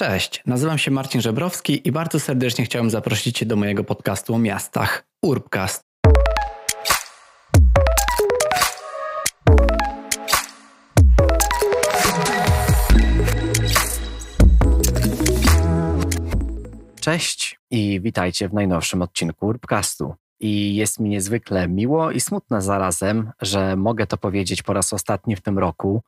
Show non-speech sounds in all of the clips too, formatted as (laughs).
Cześć, nazywam się Marcin Żebrowski i bardzo serdecznie chciałem zaprosić Cię do mojego podcastu o miastach Urbcast. Cześć i witajcie w najnowszym odcinku Urbcastu. I jest mi niezwykle miło i smutne zarazem, że mogę to powiedzieć po raz ostatni w tym roku,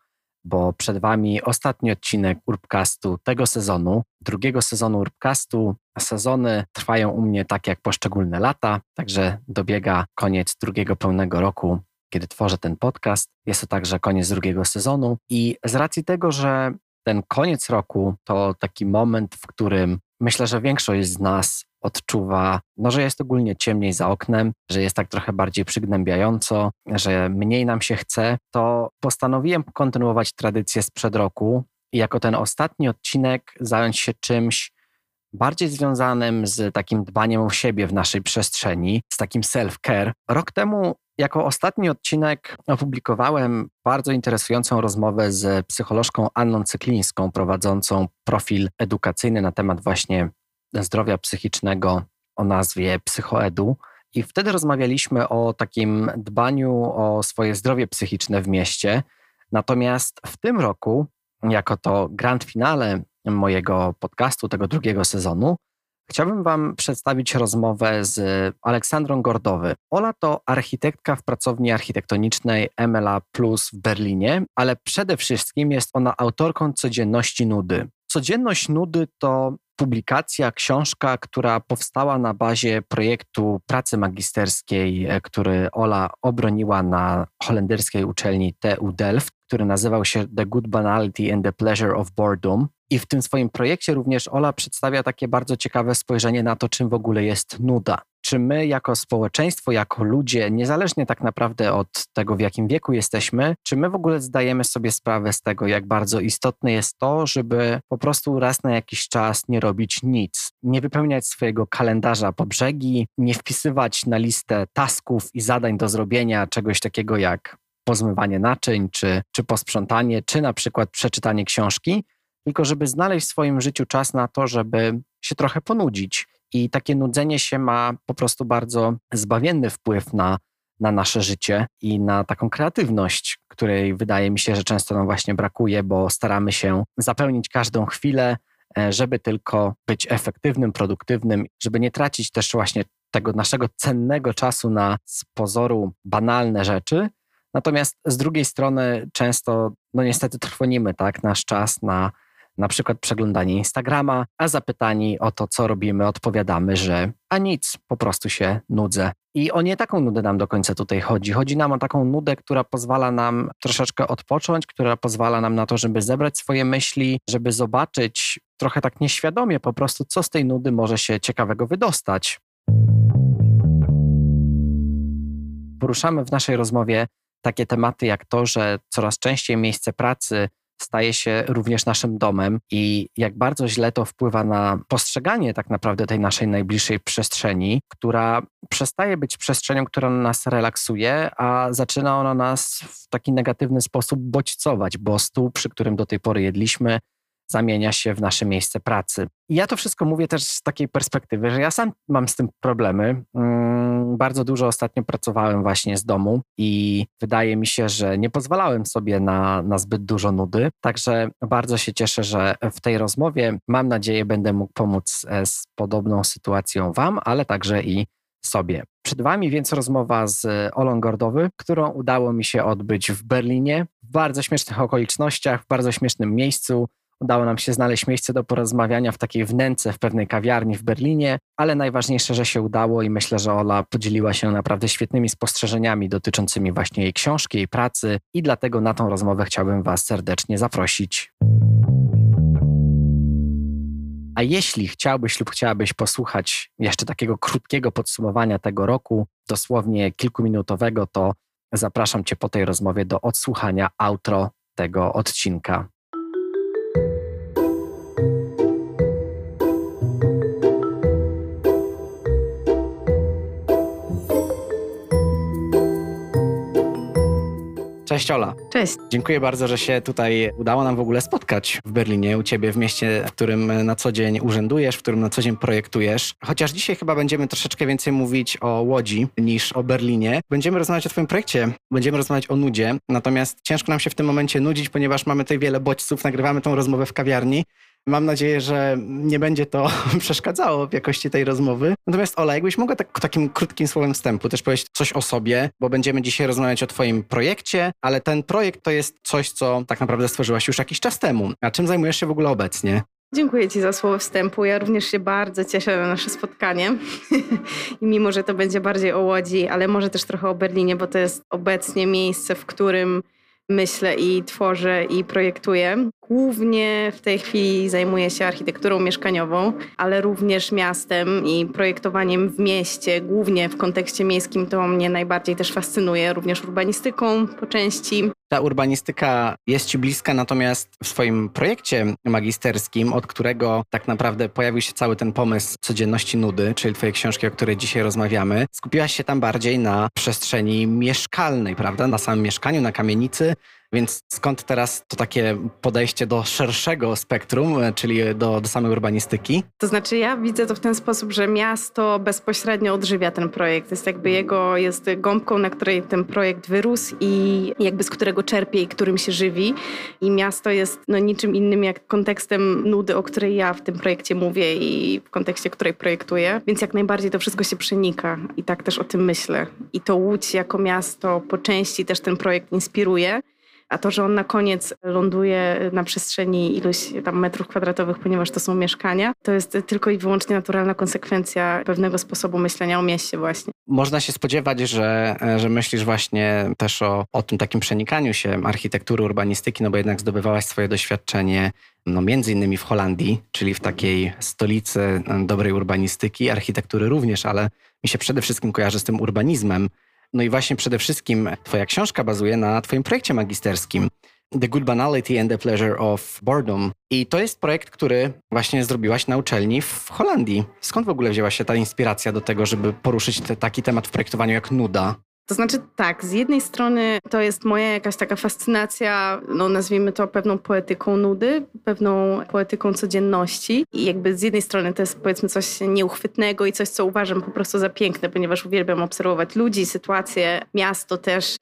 bo przed Wami ostatni odcinek Urbcastu tego sezonu, drugiego sezonu Urbcastu. Sezony trwają u mnie tak jak poszczególne lata, także dobiega koniec drugiego pełnego roku, kiedy tworzę ten podcast. Jest to także koniec drugiego sezonu i z racji tego, że ten koniec roku to taki moment, w którym myślę, że większość z nas odczuwa, no, że jest ogólnie ciemniej za oknem, że jest tak trochę bardziej przygnębiająco, że mniej nam się chce, to postanowiłem kontynuować tradycję sprzed roku i jako ten ostatni odcinek zająć się czymś bardziej związanym z takim dbaniem o siebie w naszej przestrzeni, z takim self-care. Rok temu jako ostatni odcinek opublikowałem bardzo interesującą rozmowę z psycholożką Anną Cyklińską, prowadzącą profil edukacyjny na temat właśnie zdrowia psychicznego o nazwie Psychoedu. I wtedy rozmawialiśmy o takim dbaniu o swoje zdrowie psychiczne w mieście. Natomiast w tym roku, jako to grand finale mojego podcastu, tego drugiego sezonu, chciałbym Wam przedstawić rozmowę z Aleksandrą Gordowy. Ola to architektka w pracowni architektonicznej MLA Plus w Berlinie, ale przede wszystkim jest ona autorką codzienności nudy. Codzienność nudy to publikacja, książka, która powstała na bazie projektu pracy magisterskiej, e, który Ola obroniła na holenderskiej uczelni TU Delft, który nazywał się The Good Banality and the Pleasure of Boredom. I w tym swoim projekcie również Ola przedstawia takie bardzo ciekawe spojrzenie na to, czym w ogóle jest nuda czy my jako społeczeństwo, jako ludzie, niezależnie tak naprawdę od tego, w jakim wieku jesteśmy, czy my w ogóle zdajemy sobie sprawę z tego, jak bardzo istotne jest to, żeby po prostu raz na jakiś czas nie robić nic, nie wypełniać swojego kalendarza po brzegi, nie wpisywać na listę tasków i zadań do zrobienia czegoś takiego jak pozmywanie naczyń, czy, czy posprzątanie, czy na przykład przeczytanie książki, tylko żeby znaleźć w swoim życiu czas na to, żeby się trochę ponudzić i takie nudzenie się ma po prostu bardzo zbawienny wpływ na, na nasze życie i na taką kreatywność, której wydaje mi się, że często nam właśnie brakuje, bo staramy się zapełnić każdą chwilę, e, żeby tylko być efektywnym, produktywnym, żeby nie tracić też właśnie tego naszego cennego czasu na z pozoru banalne rzeczy. Natomiast z drugiej strony często, no niestety trwonimy tak, nasz czas na na przykład przeglądanie Instagrama, a zapytani o to, co robimy, odpowiadamy, że a nic, po prostu się nudzę. I o nie taką nudę nam do końca tutaj chodzi. Chodzi nam o taką nudę, która pozwala nam troszeczkę odpocząć, która pozwala nam na to, żeby zebrać swoje myśli, żeby zobaczyć trochę tak nieświadomie po prostu, co z tej nudy może się ciekawego wydostać. Poruszamy w naszej rozmowie takie tematy jak to, że coraz częściej miejsce pracy staje się również naszym domem i jak bardzo źle to wpływa na postrzeganie tak naprawdę tej naszej najbliższej przestrzeni, która przestaje być przestrzenią, która nas relaksuje, a zaczyna ona nas w taki negatywny sposób bodźcować, bo stół, przy którym do tej pory jedliśmy, zamienia się w nasze miejsce pracy. Ja to wszystko mówię też z takiej perspektywy, że ja sam mam z tym problemy. Mm, bardzo dużo ostatnio pracowałem właśnie z domu i wydaje mi się, że nie pozwalałem sobie na, na zbyt dużo nudy. Także bardzo się cieszę, że w tej rozmowie mam nadzieję będę mógł pomóc e, z podobną sytuacją Wam, ale także i sobie. Przed Wami więc rozmowa z Olą Gordowy, którą udało mi się odbyć w Berlinie w bardzo śmiesznych okolicznościach, w bardzo śmiesznym miejscu. Udało nam się znaleźć miejsce do porozmawiania w takiej wnęce w pewnej kawiarni w Berlinie, ale najważniejsze, że się udało i myślę, że Ola podzieliła się naprawdę świetnymi spostrzeżeniami dotyczącymi właśnie jej książki, jej pracy i dlatego na tą rozmowę chciałbym Was serdecznie zaprosić. A jeśli chciałbyś lub chciałabyś posłuchać jeszcze takiego krótkiego podsumowania tego roku, dosłownie kilkuminutowego, to zapraszam Cię po tej rozmowie do odsłuchania outro tego odcinka. Cześć Ola. Cześć. Dziękuję bardzo, że się tutaj udało nam w ogóle spotkać w Berlinie, u Ciebie w mieście, w którym na co dzień urzędujesz, w którym na co dzień projektujesz. Chociaż dzisiaj chyba będziemy troszeczkę więcej mówić o Łodzi niż o Berlinie. Będziemy rozmawiać o Twoim projekcie, będziemy rozmawiać o nudzie, natomiast ciężko nam się w tym momencie nudzić, ponieważ mamy tutaj wiele bodźców, nagrywamy tą rozmowę w kawiarni. Mam nadzieję, że nie będzie to (laughs) przeszkadzało w jakości tej rozmowy. Natomiast Ola, jakbyś mogła tak, takim krótkim słowem wstępu też powiedzieć coś o sobie, bo będziemy dzisiaj rozmawiać o Twoim projekcie, ale ten projekt to jest coś, co tak naprawdę stworzyłaś już jakiś czas temu. A czym zajmujesz się w ogóle obecnie? Dziękuję Ci za słowo wstępu. Ja również się bardzo cieszę na nasze spotkanie. (laughs) I mimo, że to będzie bardziej o Łodzi, ale może też trochę o Berlinie, bo to jest obecnie miejsce, w którym myślę i tworzę i projektuję. Głównie w tej chwili zajmuję się architekturą mieszkaniową, ale również miastem i projektowaniem w mieście, głównie w kontekście miejskim to mnie najbardziej też fascynuje, również urbanistyką po części. Ta urbanistyka jest Ci bliska, natomiast w swoim projekcie magisterskim, od którego tak naprawdę pojawił się cały ten pomysł codzienności nudy, czyli Twojej książki, o której dzisiaj rozmawiamy, skupiłaś się tam bardziej na przestrzeni mieszkalnej, prawda? Na samym mieszkaniu, na kamienicy, więc skąd teraz to takie podejście do szerszego spektrum, e, czyli do, do samej urbanistyki? To znaczy ja widzę to w ten sposób, że miasto bezpośrednio odżywia ten projekt. Jest jakby jego, jest gąbką, na której ten projekt wyrósł i jakby z którego czerpie i którym się żywi. I miasto jest no, niczym innym jak kontekstem nudy, o której ja w tym projekcie mówię i w kontekście której projektuję. Więc jak najbardziej to wszystko się przenika i tak też o tym myślę. I to Łódź jako miasto po części też ten projekt inspiruje. A to, że on na koniec ląduje na przestrzeni iluś tam metrów kwadratowych, ponieważ to są mieszkania, to jest tylko i wyłącznie naturalna konsekwencja pewnego sposobu myślenia o mieście właśnie. Można się spodziewać, że, że myślisz właśnie też o, o tym takim przenikaniu się architektury, urbanistyki, no bo jednak zdobywałaś swoje doświadczenie no między innymi w Holandii, czyli w takiej stolicy dobrej urbanistyki, architektury również, ale mi się przede wszystkim kojarzy z tym urbanizmem. No i właśnie przede wszystkim Twoja książka bazuje na Twoim projekcie magisterskim. The Good Banality and the Pleasure of Boredom. I to jest projekt, który właśnie zrobiłaś na uczelni w Holandii. Skąd w ogóle wzięła się ta inspiracja do tego, żeby poruszyć te, taki temat w projektowaniu jak nuda? To znaczy tak, z jednej strony to jest moja jakaś taka fascynacja, no nazwijmy to pewną poetyką nudy, pewną poetyką codzienności. I jakby z jednej strony to jest powiedzmy coś nieuchwytnego i coś, co uważam po prostu za piękne, ponieważ uwielbiam obserwować ludzi, sytuacje, miasto też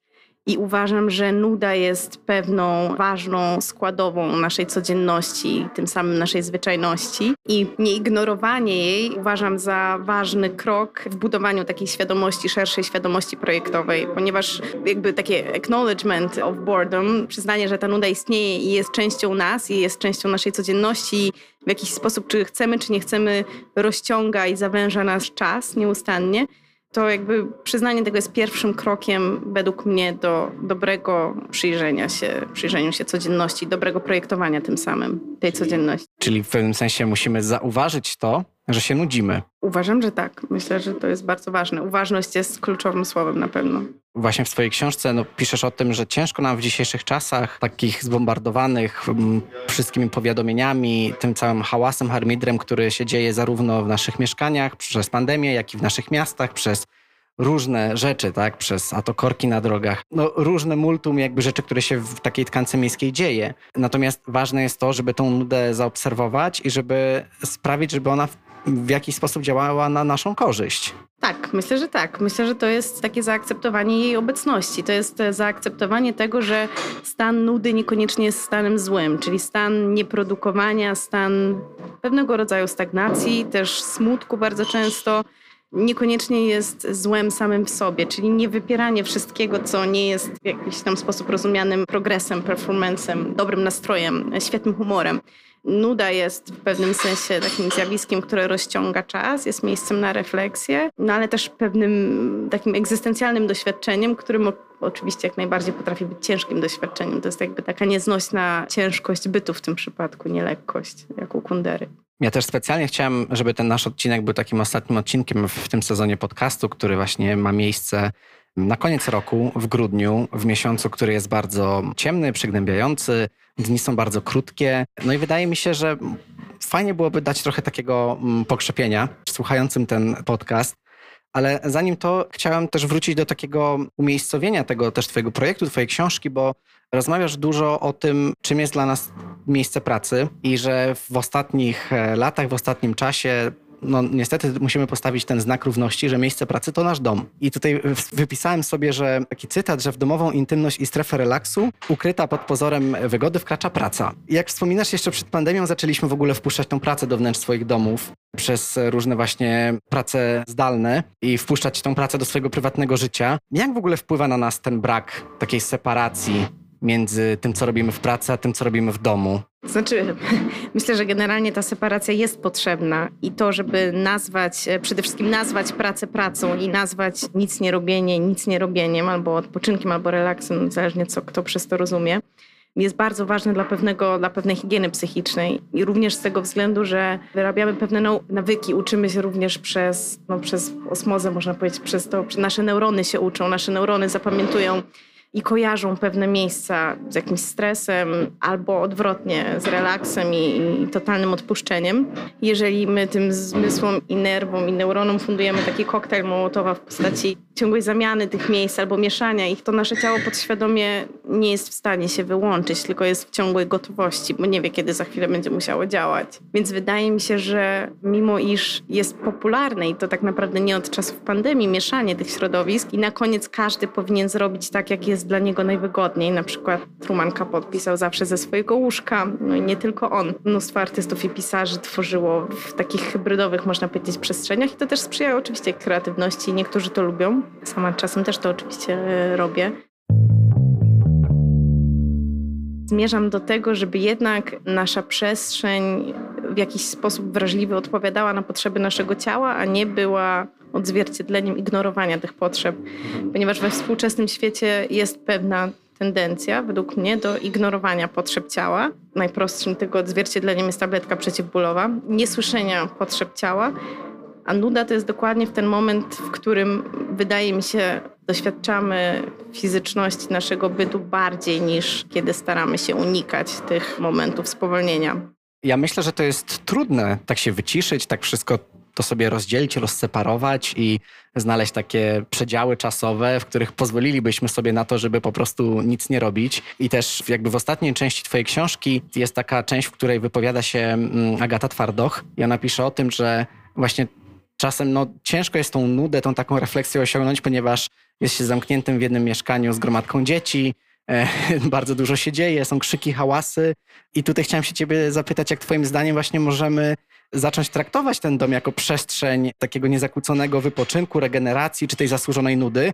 i uważam, że nuda jest pewną ważną składową naszej codzienności, tym samym naszej zwyczajności. I nieignorowanie jej uważam za ważny krok w budowaniu takiej świadomości, szerszej świadomości projektowej, ponieważ jakby takie acknowledgement of boredom, przyznanie, że ta nuda istnieje i jest częścią nas i jest częścią naszej codzienności, w jakiś sposób, czy chcemy, czy nie chcemy, rozciąga i zawęża nasz czas nieustannie to jakby przyznanie tego jest pierwszym krokiem według mnie do dobrego przyjrzenia się, przyjrzeniu się codzienności, dobrego projektowania tym samym tej codzienności. Czyli w pewnym sensie musimy zauważyć to, że się nudzimy. Uważam, że tak. Myślę, że to jest bardzo ważne. Uważność jest kluczowym słowem na pewno. Właśnie w swojej książce no, piszesz o tym, że ciężko nam w dzisiejszych czasach, takich zbombardowanych m, mm, wszystkimi powiadomieniami, tym całym hałasem, harmidrem, który się dzieje zarówno w naszych mieszkaniach przez pandemię, jak i w naszych miastach, przez różne rzeczy, tak, przez a to korki na drogach, no różne multum jakby rzeczy, które się w takiej tkance miejskiej dzieje. Natomiast ważne jest to, żeby tą nudę zaobserwować i żeby sprawić, żeby ona w, jakiś sposób działała na naszą korzyść. Tak, myślę, że tak. Myślę, że to jest takie zaakceptowanie jej obecności. To jest zaakceptowanie tego, że stan nudy niekoniecznie jest stanem złym, czyli stan nieprodukowania, stan pewnego rodzaju stagnacji, też smutku bardzo często niekoniecznie jest złem samym w sobie, czyli nie wypieranie wszystkiego, co nie jest w jakiś tam sposób rozumianym progresem, performancem, dobrym nastrojem, świetnym humorem. Nuda jest w pewnym sensie takim zjawiskiem, które rozciąga czas, jest miejscem na refleksję, no ale też pewnym takim egzystencjalnym doświadczeniem, którym oczywiście jak najbardziej potrafi być ciężkim doświadczeniem. To jest jakby taka nieznośna ciężkość bytu w tym przypadku, nie lekkość, jak u Kundery. Ja też specjalnie chciałem, żeby ten nasz odcinek był takim ostatnim odcinkiem w tym sezonie podcastu, który właśnie ma miejsce na koniec roku, w grudniu, w miesiącu, który jest bardzo ciemny, przygnębiający, dni są bardzo krótkie. No i wydaje mi się, że fajnie byłoby dać trochę takiego mm, pokrzepienia słuchającym ten podcast, Ale zanim to, chciałem też wrócić do takiego umiejscowienia tego też twojego projektu, twojej książki, bo rozmawiasz dużo o tym, czym jest dla nas miejsce pracy i że w ostatnich e, latach, w ostatnim czasie no niestety musimy postawić ten znak równości, że miejsce pracy to nasz dom. I tutaj wypisałem sobie, że taki cytat, że w domową intymność i strefę relaksu ukryta pod pozorem wygody wkracza praca. Jak wspominasz, jeszcze przed pandemią zaczęliśmy w ogóle wpuszczać tą pracę do wnętrz swoich domów przez różne właśnie prace zdalne i wpuszczać tą pracę do swojego prywatnego życia. Jak w ogóle wpływa na nas ten brak takiej separacji między tym, co robimy w pracy, a tym, co robimy w domu? Znaczy, (laughs) myślę, że generalnie ta separacja jest potrzebna i to, żeby nazwać, e, przede wszystkim nazwać pracę pracą i nazwać nic nie robienie nic nie robieniem, albo odpoczynkiem, albo relaksem, zależnie co kto przez to rozumie, jest bardzo ważne dla, pewnego, dla pewnej higieny psychicznej i również z tego względu, że wyrabiamy pewne nawyki, uczymy się również przez, no, przez osmozę, można powiedzieć, przez to, nasze neurony się uczą, nasze neurony zapamiętują i kojarzą pewne miejsca z jakimś stresem albo odwrotnie z relaksem i, i, totalnym odpuszczeniem. Jeżeli my tym zmysłom i nerwom i neuronom fundujemy taki koktajl Mołotowa w postaci ciągłej zamiany tych miejsc albo mieszania ich, to nasze ciało podświadomie nie jest w stanie się wyłączyć, tylko jest w ciągłej gotowości, bo nie wie, kiedy za chwilę będzie musiało działać. Więc wydaje mi się, że mimo iż jest popularne i to tak naprawdę nie od czasów pandemii, mieszanie tych środowisk i na koniec każdy powinien zrobić tak, jak jest dla niego najwygodniej. Na przykład Truman Capote pisał zawsze ze swojego łóżka, no i nie tylko on. Mnóstwo artystów i pisarzy tworzyło w takich hybrydowych, można powiedzieć, przestrzeniach i to też sprzyja oczywiście kreatywności. Niektórzy to lubią. Sama czasem też to oczywiście e, robię. Zmierzam do tego, żeby jednak nasza przestrzeń w jakiś sposób wrażliwy odpowiadała na potrzeby naszego ciała, a nie była odzwierciedleniem ignorowania tych potrzeb, ponieważ we współczesnym świecie jest pewna tendencja, według mnie, do ignorowania potrzeb ciała. Najprostszym tego odzwierciedleniem jest tabletka przeciwbólowa, niesłyszenia potrzeb ciała, a nuda to jest dokładnie w ten moment, w którym wydaje mi się, doświadczamy fizyczności naszego bytu bardziej niż kiedy staramy się unikać tych momentów spowolnienia. Ja myślę, że to jest trudne tak się wyciszyć, tak wszystko to sobie rozdzielić, rozseparować i znaleźć takie przedziały czasowe, w których pozwolilibyśmy sobie na to, żeby po prostu nic nie robić. I też jakby w ostatniej części twojej książki jest taka część, w której wypowiada się mm, Agata Twardoch i ona pisze o tym, że właśnie czasem no, ciężko jest tą nudę, tą taką refleksję osiągnąć, ponieważ jest się zamkniętym w jednym mieszkaniu z gromadką dzieci, e, (laughs) bardzo dużo się dzieje, są krzyki, hałasy. I tutaj chciałem się ciebie zapytać, jak twoim zdaniem właśnie możemy zacząć traktować ten dom jako przestrzeń takiego niezakłóconego wypoczynku, regeneracji czy tej zasłużonej nudy,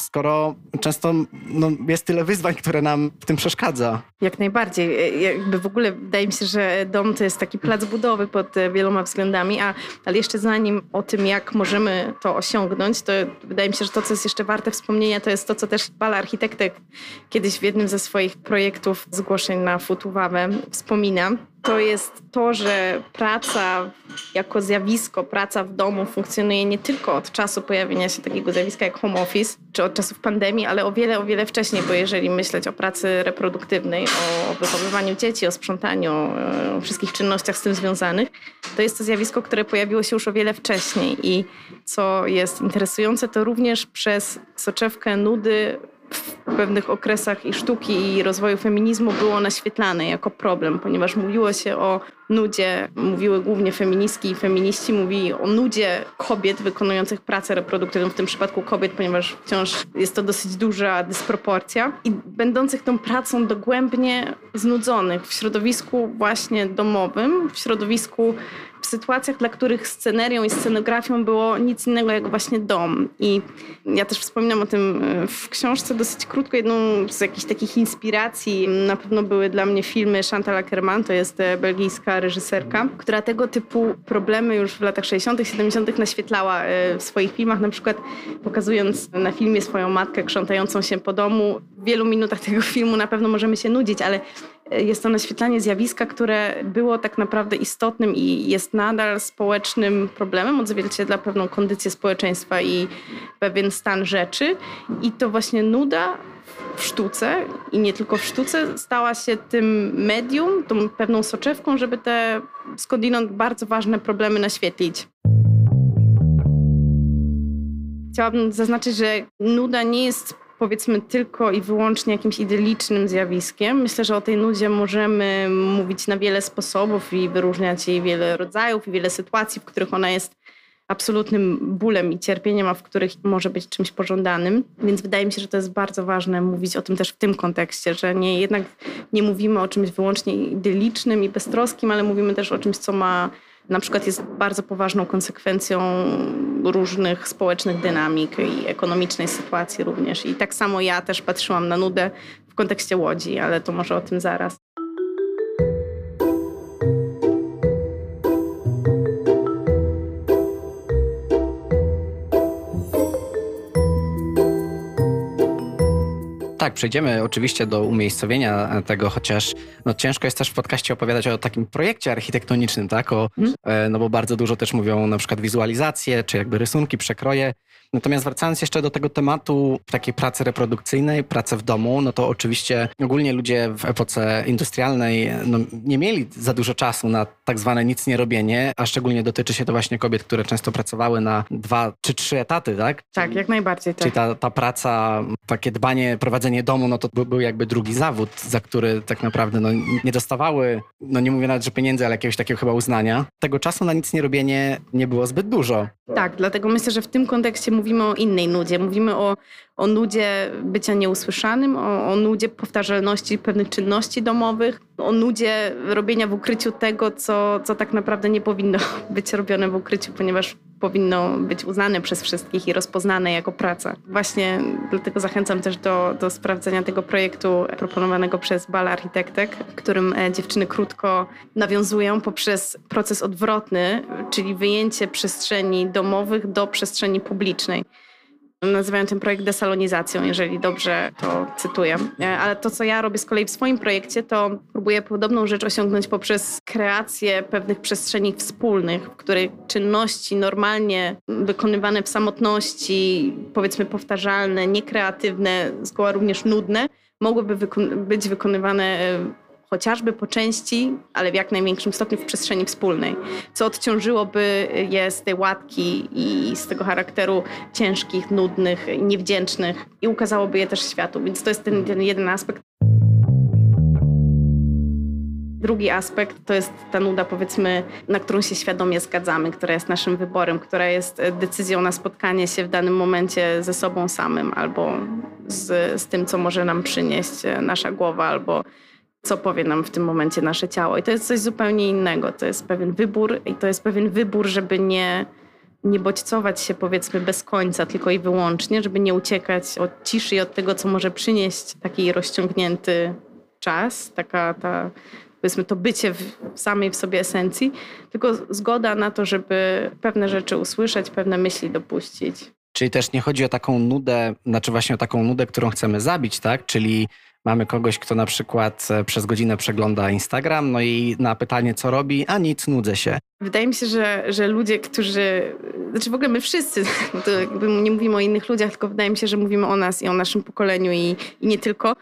skoro często no, jest tyle wyzwań, które nam w tym przeszkadza. Jak najbardziej. E, jakby w ogóle wydaje mi się, że dom to jest taki plac budowy pod e, wieloma względami, a, ale jeszcze zanim o tym, jak możemy to osiągnąć, to wydaje mi się, że to, co jest jeszcze warte wspomnienia, to jest to, co też Bala Architektek kiedyś w jednym ze swoich projektów zgłoszeń na Futuwawę wspomina, to jest to, że praca jako zjawisko, praca w domu funkcjonuje nie tylko od czasu pojawienia się takiego zjawiska jak home office, czy od czasów pandemii, ale o wiele, o wiele wcześniej, bo jeżeli myśleć o pracy reproduktywnej, o wychowywaniu dzieci, o sprzątaniu, o wszystkich czynnościach z tym związanych, to jest to zjawisko, które pojawiło się już o wiele wcześniej. I co jest interesujące, to również przez soczewkę nudy w pewnych okresach i sztuki i rozwoju feminizmu było naświetlane jako problem, ponieważ mówiło się o nudzie, mówiły głównie feministki i feminiści, mówili o nudzie kobiet wykonujących pracę reproduktywną, w tym przypadku kobiet, ponieważ wciąż jest to dosyć duża dysproporcja i będących tą pracą dogłębnie znudzonych w środowisku właśnie domowym, w środowisku w sytuacjach, dla których scenerią i scenografią było nic innego jak właśnie dom. I ja też wspominam o tym e, w książce dosyć krótko. Jedną z jakichś takich inspiracji na pewno były dla mnie filmy Chantal Ackerman, to jest e, reżyserka, która tego typu problemy już w latach 60., 70. naświetlała e, w swoich filmach, na przykład pokazując na filmie swoją matkę krzątającą się po domu. W wielu minutach tego filmu na pewno możemy się nudzić, ale jest to naświetlanie zjawiska, które było tak naprawdę istotnym i jest nadal społecznym problemem, odzwierciedla pewną kondycję społeczeństwa i pewien stan rzeczy. I to właśnie nuda w sztuce i nie tylko w sztuce stała się tym medium, tą pewną soczewką, żeby te skądinąd bardzo ważne problemy naświetlić. Chciałabym zaznaczyć, że nuda nie jest powiedzmy tylko i wyłącznie jakimś idylicznym zjawiskiem. Myślę, że o tej nudzie możemy mówić na wiele sposobów i wyróżniać jej wiele rodzajów i wiele sytuacji, w których ona jest absolutnym bólem i cierpieniem, a w których może być czymś pożądanym. Więc wydaje mi się, że to jest bardzo ważne mówić o tym też w tym kontekście, że nie, jednak nie mówimy o czymś wyłącznie idylicznym i beztroskim, ale mówimy też o czymś, co ma na przykład jest bardzo poważną konsekwencją różnych społecznych dynamik i ekonomicznej sytuacji również. I tak samo ja też patrzyłam na nudę w kontekście Łodzi, ale to może o tym zaraz. Tak, przejdziemy oczywiście do umiejscowienia tego, chociaż no, ciężko jest też w podcaście opowiadać o takim projekcie architektonicznym, tak? O, mm. No bo bardzo dużo też mówią na przykład wizualizacje, czy jakby rysunki, przekroje. Natomiast wracając jeszcze do tego tematu takiej pracy reprodukcyjnej, pracy w domu, no to oczywiście ogólnie ludzie w epoce industrialnej no, nie mieli za dużo czasu na tak zwane nic nie robienie, a szczególnie dotyczy się to właśnie kobiet, które często pracowały na dwa czy trzy etaty, tak? Tak, jak najbardziej. Tak. Czyli ta, ta praca, takie dbanie, prowadzenie domu, no to był, był jakby drugi zawód, za który tak naprawdę no, nie dostawały, no nie mówię nawet, że pieniędzy, ale jakiegoś takiego chyba uznania. Tego czasu na nic nie robienie nie było zbyt dużo. Tak, dlatego myślę, że w tym kontekście mówimy o innej nudzie. Mówimy o, o nudzie bycia nieusłyszanym, o, o nudzie powtarzalności pewnych czynności domowych, o nudzie robienia w ukryciu tego, co, co tak naprawdę nie powinno (laughs) być robione w ukryciu, ponieważ powinno być uznane przez wszystkich i rozpoznane jako praca. Właśnie dlatego zachęcam też do, do sprawdzenia tego projektu proponowanego przez Bal Architektek, w którym e, dziewczyny krótko nawiązują poprzez proces odwrotny, czyli wyjęcie przestrzeni domowych do przestrzeni publicznej. Nazywają ten projekt desalonizacją, jeżeli dobrze to cytuję. E, ale to, co ja robię z kolei w swoim projekcie, to próbuję podobną rzecz osiągnąć poprzez kreację pewnych przestrzeni wspólnych, w których czynności normalnie wykonywane w samotności, powiedzmy powtarzalne, niekreatywne, zgoła również nudne, mogłyby wyko- być wykonywane e, chociażby po części, ale w jak największym stopniu w przestrzeni wspólnej, co odciążyłoby je z tej łatki i z tego charakteru ciężkich, nudnych, niewdzięcznych i ukazałoby je też światu. Więc to jest ten, ten jeden aspekt. Drugi aspekt to jest ta nuda, powiedzmy, na którą się świadomie zgadzamy, która jest naszym wyborem, która jest decyzją na spotkanie się w danym momencie ze sobą samym albo z, z tym, co może nam przynieść nasza głowa, albo co powie nam w tym momencie nasze ciało. I to jest coś zupełnie innego. To jest pewien wybór i to jest pewien wybór, żeby nie, nie bodźcować się powiedzmy bez końca, tylko i wyłącznie, żeby nie uciekać od ciszy i od tego, co może przynieść taki rozciągnięty czas, taka ta powiedzmy to bycie w samej w sobie esencji, tylko zgoda na to, żeby pewne rzeczy usłyszeć, pewne myśli dopuścić. Czyli też nie chodzi o taką nudę, znaczy właśnie o taką nudę, którą chcemy zabić, tak? Czyli Mamy kogoś, kto na przykład e, przez godzinę przegląda Instagram, no i na pytanie, co robi, a nic, nudzę się. Wydaje mi się, że, że ludzie, którzy, znaczy w ogóle my wszyscy, (laughs) to nie mówimy o innych ludziach, tylko wydaje mi się, że mówimy o nas i o naszym pokoleniu i, i nie tylko.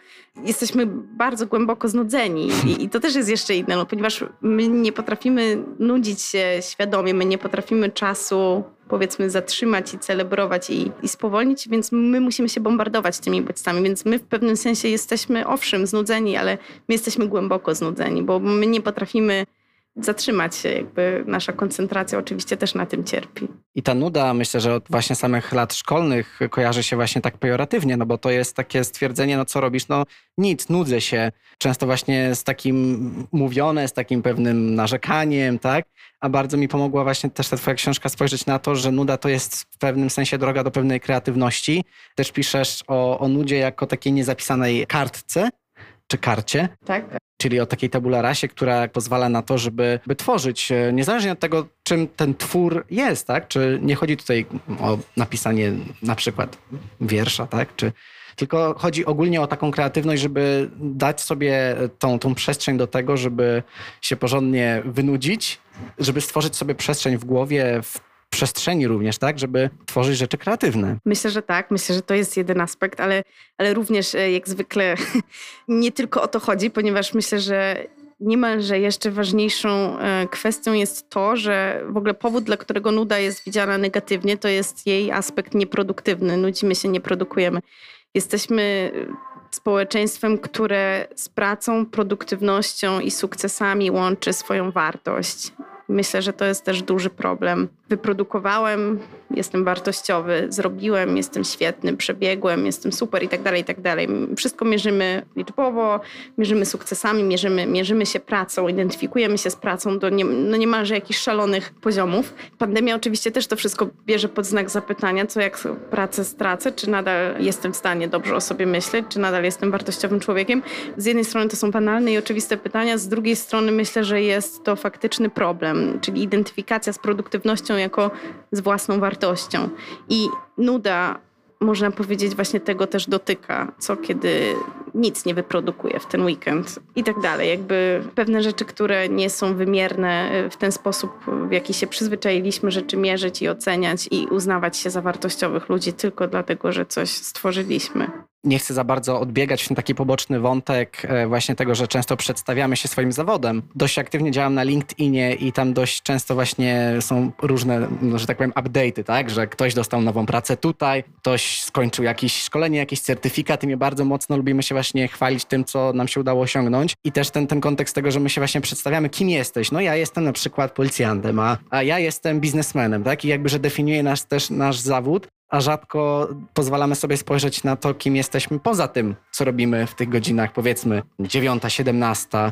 Jesteśmy bardzo głęboko znudzeni i, i to też jest jeszcze inne, no, ponieważ my nie potrafimy nudzić się świadomie, my nie potrafimy czasu powiedzmy zatrzymać i celebrować i, i spowolnić, więc my musimy się bombardować tymi bodźcami, więc my w pewnym sensie jesteśmy owszem znudzeni, ale my jesteśmy głęboko znudzeni, bo my nie potrafimy zatrzymać się. Jakby nasza koncentracja oczywiście też na tym cierpi. I ta nuda, myślę, że od właśnie samych lat szkolnych kojarzy się właśnie tak pejoratywnie, no bo to jest takie stwierdzenie, no co robisz? No nic, nudzę się. Często właśnie z takim mówione, z takim pewnym narzekaniem, tak? A bardzo mi pomogła właśnie też ta twoja książka spojrzeć na to, że nuda to jest w pewnym sensie droga do pewnej kreatywności. Też piszesz o, o nudzie jako takiej niezapisanej kartce, czy karcie. Tak czyli o takiej tabula rasie, która pozwala na to, żeby, by tworzyć, e, niezależnie od tego, czym ten twór jest, tak? Czy nie chodzi tutaj o napisanie na przykład wiersza, tak? Czy, tylko chodzi ogólnie o taką kreatywność, żeby dać sobie tą, tą przestrzeń do tego, żeby się porządnie wynudzić, żeby stworzyć sobie przestrzeń w głowie, w przestrzeni również, tak, żeby tworzyć rzeczy kreatywne. Myślę, że tak. Myślę, że to jest jeden aspekt, ale, ale również e, jak zwykle (laughs) nie tylko o to chodzi, ponieważ myślę, że niemalże jeszcze ważniejszą e, kwestią jest to, że w ogóle powód, dla którego nuda jest widziana negatywnie, to jest jej aspekt nieproduktywny. Nudzimy się, nie produkujemy. Jesteśmy społeczeństwem, które z pracą, produktywnością i sukcesami łączy swoją wartość. Myślę, że to jest też duży problem. Wyprodukowałem, jestem wartościowy, zrobiłem, jestem świetny, przebiegłem, jestem super i tak dalej, i tak dalej. Wszystko mierzymy liczbowo, mierzymy sukcesami, mierzymy, mierzymy się pracą, identyfikujemy się z pracą do nie, no niemalże jakichś szalonych poziomów. Pandemia oczywiście też to wszystko bierze pod znak zapytania, co jak pracę stracę, czy nadal jestem w stanie dobrze o sobie myśleć, czy nadal jestem wartościowym człowiekiem. Z jednej strony to są banalne i oczywiste pytania, z drugiej strony myślę, że jest to faktyczny problem, czyli identyfikacja z produktywnością jako z własną wartością. I nuda, można powiedzieć, właśnie tego też dotyka, co kiedy nic nie wyprodukuje w ten weekend i tak dalej. Jakby pewne rzeczy, które nie są wymierne w ten sposób, w jaki się przyzwyczailiśmy rzeczy mierzyć i oceniać i uznawać się za wartościowych ludzi tylko dlatego, że coś stworzyliśmy nie chcę za bardzo odbiegać ten taki poboczny wątek e, właśnie tego, że często przedstawiamy się swoim zawodem. Dość aktywnie działam na LinkedInie i tam dość często właśnie są różne, no, że tak powiem, update'y, tak? Że ktoś dostał nową pracę tutaj, ktoś skończył jakieś szkolenie, jakiś certyfikat i my bardzo mocno lubimy się właśnie chwalić tym, co nam się udało osiągnąć. I też ten, ten kontekst tego, że my się właśnie przedstawiamy, kim jesteś. No ja jestem na przykład policjantem, a, a ja jestem biznesmenem, tak? I jakby, że definiuje nas też nasz zawód, a rzadko pozwalamy sobie spojrzeć na to, kim jesteśmy poza tym, co robimy w tych godzinach, powiedzmy 9, 17.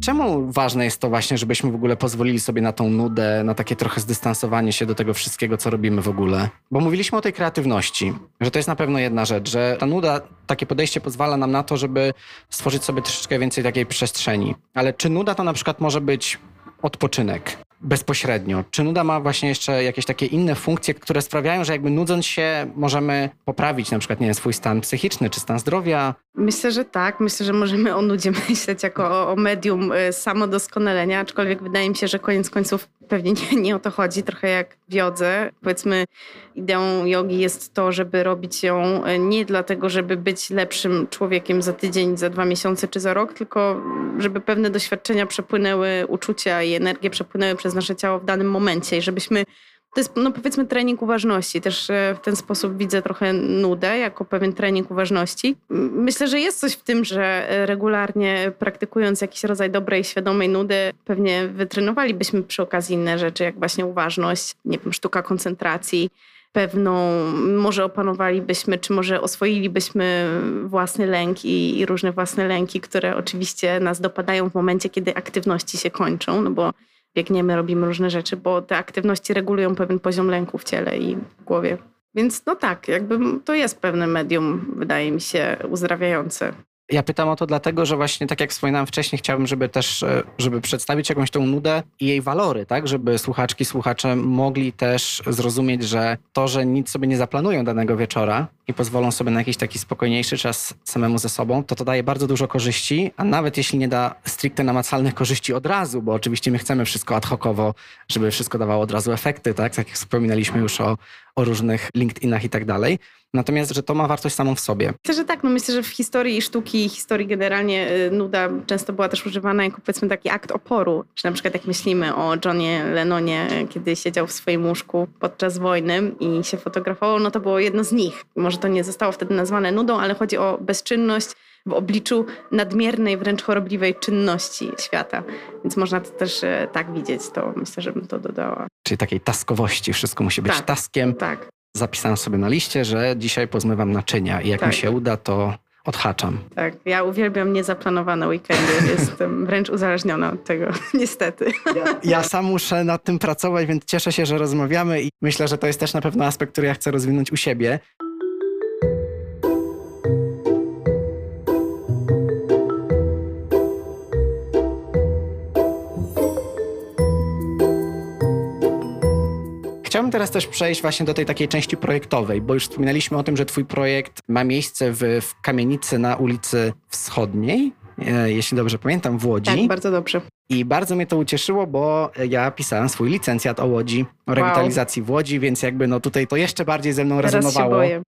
Czemu ważne jest to właśnie, żebyśmy w ogóle pozwolili sobie na tą nudę, na takie trochę zdystansowanie się do tego wszystkiego, co robimy w ogóle? Bo mówiliśmy o tej kreatywności, że to jest na pewno jedna rzecz, że ta nuda, takie podejście pozwala nam na to, żeby stworzyć sobie troszeczkę więcej takiej przestrzeni. Ale czy nuda to na przykład może być odpoczynek? Bezpośrednio. Czy nuda ma właśnie jeszcze jakieś takie inne funkcje, które sprawiają, że jakby nudząc się możemy poprawić na przykład, nie wiem, swój stan psychiczny czy stan zdrowia? Myślę, że tak. Myślę, że możemy o nudzie (laughs) myśleć jako o, o medium y, samodoskonalenia, aczkolwiek wydaje mi się, że koniec końców pewnie nie, nie o to chodzi, trochę jak w jodze. Powiedzmy, ideą jogi jest to, żeby robić ją y, nie dlatego, żeby być lepszym człowiekiem za tydzień, za dwa miesiące czy za rok, tylko żeby pewne doświadczenia przepłynęły, uczucia i energie przepłynęły przez nasze ciało w danym momencie i żebyśmy to jest, no powiedzmy, trening uważności. Też e, w ten sposób widzę trochę nudę jako pewien trening uważności. Myślę, że jest coś w tym, że regularnie praktykując jakiś rodzaj dobrej, świadomej nudy, pewnie wytrenowalibyśmy przy okazji inne rzeczy, jak właśnie uważność, nie wiem, sztuka koncentracji. Pewną, może opanowalibyśmy, czy może oswoilibyśmy własny lęk i, i różne własne lęki, które oczywiście nas dopadają w momencie, kiedy aktywności się kończą, no bo biegniemy, robimy różne rzeczy, bo te aktywności regulują pewien poziom lęku w ciele i w głowie. Więc no tak, jakby to jest pewne medium, wydaje mi się, uzdrawiające. Ja pytam o to dlatego, że właśnie tak jak wspominałem wcześniej, chciałbym, żeby też, e, żeby przedstawić jakąś tą nudę i jej walory, tak? Żeby słuchaczki, słuchacze mogli też zrozumieć, że to, że nic sobie nie zaplanują danego wieczora i pozwolą sobie na jakiś taki spokojniejszy czas samemu ze sobą, to to daje bardzo dużo korzyści, a nawet jeśli nie da stricte namacalnych korzyści od razu, bo oczywiście my chcemy wszystko ad hocowo, żeby wszystko dawało od razu efekty, tak? Tak jak wspominaliśmy już o, o różnych LinkedInach i tak dalej, Natomiast, że to ma wartość samą w sobie. Myślę, że tak. No myślę, że w historii sztuki i historii generalnie y, nuda często była też używana jako powiedzmy taki akt oporu. Czy na przykład jak myślimy o Johnie Lennonie, kiedy siedział w swoim łóżku podczas wojny i się fotografował, no to było jedno z nich. Może to nie zostało wtedy nazwane nudą, ale chodzi o bezczynność w obliczu nadmiernej, wręcz chorobliwej czynności świata. Więc można to też y, tak widzieć, to myślę, że bym to dodała. Czyli takiej taskowości, wszystko musi być tak, taskiem. Tak zapisałem sobie na liście, że dzisiaj pozmywam naczynia i jak tak. mi się uda, to odhaczam. Tak, ja uwielbiam niezaplanowane weekendy. (laughs) Jestem wręcz uzależniona od tego, (laughs) niestety. Ja, ja, sam muszę nad tym pracować, więc cieszę się, że rozmawiamy i myślę, że to jest też na pewno aspekt, który ja chcę rozwinąć u siebie. Chciałbym teraz też przejść właśnie do tej takiej części projektowej, bo już wspominaliśmy o tym, że twój projekt ma miejsce w, w kamienicy na ulicy Wschodniej, e, jeśli dobrze pamiętam, w Łodzi. Tak, bardzo dobrze. I bardzo mnie to ucieszyło, bo ja pisałem swój licencjat o Łodzi, o rewitalizacji wow. w Łodzi, więc jakby no tutaj to jeszcze bardziej ze mną Teraz rezonowało. Się boję.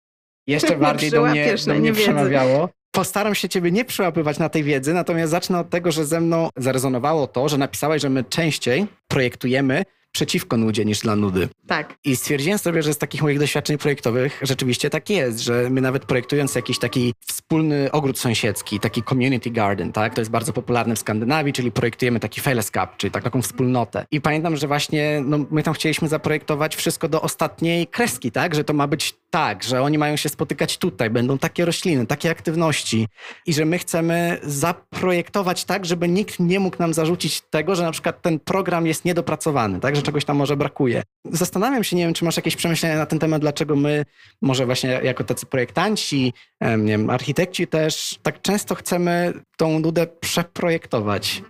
Jeszcze (laughs) bardziej do mnie, do mnie przemawiało. Postaram się ciebie nie przyłapywać na tej wiedzy, natomiast zacznę od tego, że ze mną zarezonowało to, że napisałeś, że my częściej projektujemy przeciwko nudzie niż dla nudy. Tak. I stwierdziłem sobie, że z takich moich doświadczeń projektowych rzeczywiście tak jest, że my nawet projektując jakiś taki wspólny ogród sąsiedzki, taki community garden, tak, to jest bardzo popularne w Skandynawii, czyli projektujemy taki fellesskap, czyli tak, taką wspólnotę. I pamiętam, że właśnie no, my tam chcieliśmy zaprojektować wszystko do ostatniej kreski, tak, że to ma być tak, że oni mają się spotykać tutaj, będą takie rośliny, takie aktywności i że my chcemy zaprojektować tak, żeby nikt nie mógł nam zarzucić tego, że na przykład ten program jest niedopracowany, tak, że czegoś tam może brakuje. Zastanawiam się, nie wiem, czy masz jakieś przemyślenia na ten temat, dlaczego my, może właśnie jako tacy projektanci, nie wiem, architekci też, tak często chcemy tą nudę przeprojektować.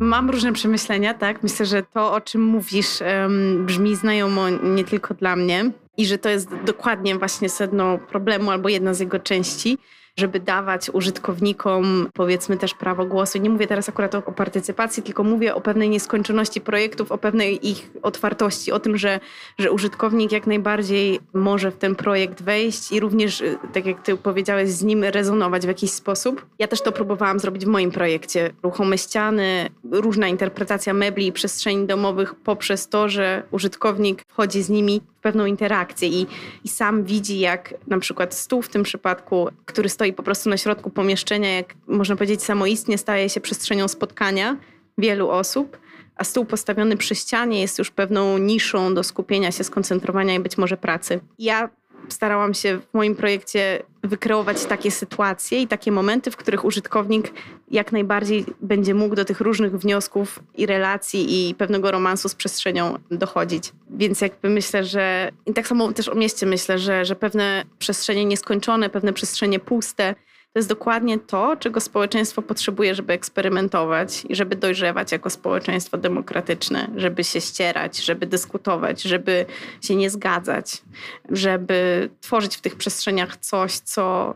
Mam różne przemyślenia, tak? Myślę, że to, o czym mówisz, em, brzmi znajomo nie tylko dla mnie i że to jest dokładnie właśnie sedno problemu albo jedna z jego części, żeby dawać użytkownikom, powiedzmy, też prawo głosu. Nie mówię teraz akurat o, o partycypacji, tylko mówię o pewnej nieskończoności projektów, o pewnej ich otwartości, o tym, że, że użytkownik jak najbardziej może w ten projekt wejść i również, y, tak jak ty powiedziałeś, z nim rezonować w jakiś sposób. Ja też to próbowałam zrobić w moim projekcie. Ruchome ściany, różna interpretacja mebli i przestrzeni domowych poprzez to, że użytkownik wchodzi z nimi pewną interakcję i, i sam widzi, jak na przykład stół w tym przypadku, który stoi po prostu na środku pomieszczenia, jak można powiedzieć samoistnie staje się przestrzenią spotkania wielu osób, a stół postawiony przy ścianie jest już pewną niszą do skupienia się, skoncentrowania i być może pracy. Ja starałam się w moim projekcie wykreować takie sytuacje i takie momenty, w których użytkownik jak najbardziej będzie mógł do tych różnych wniosków i relacji i pewnego romansu z przestrzenią dochodzić. Więc jakby myślę, że i tak samo też o mieście myślę, że, że pewne przestrzenie nieskończone, pewne przestrzenie puste, to jest dokładnie to, czego społeczeństwo potrzebuje, żeby eksperymentować i żeby dojrzewać jako społeczeństwo demokratyczne, żeby się ścierać, żeby dyskutować, żeby się nie zgadzać, żeby tworzyć w tych przestrzeniach coś, co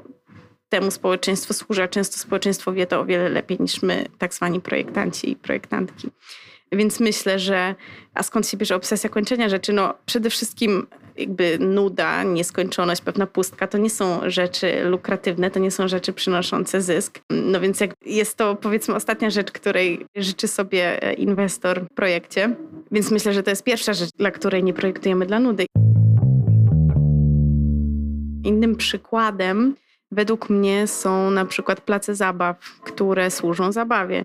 temu społeczeństwu służy, a często społeczeństwo wie to o wiele lepiej niż my, tak zwani projektanci i projektantki. Więc myślę, że a skąd się bierze obsesja kończenia rzeczy? No przede wszystkim jakby nuda, nieskończoność, pewna pustka, to nie są rzeczy lukratywne, to nie są rzeczy przynoszące zysk. No więc jak jest to powiedzmy ostatnia rzecz, której życzy sobie e, inwestor w projekcie. Więc myślę, że to jest pierwsza rzecz, dla której nie projektujemy dla nudy. Innym przykładem według mnie są na przykład place zabaw, które służą zabawie.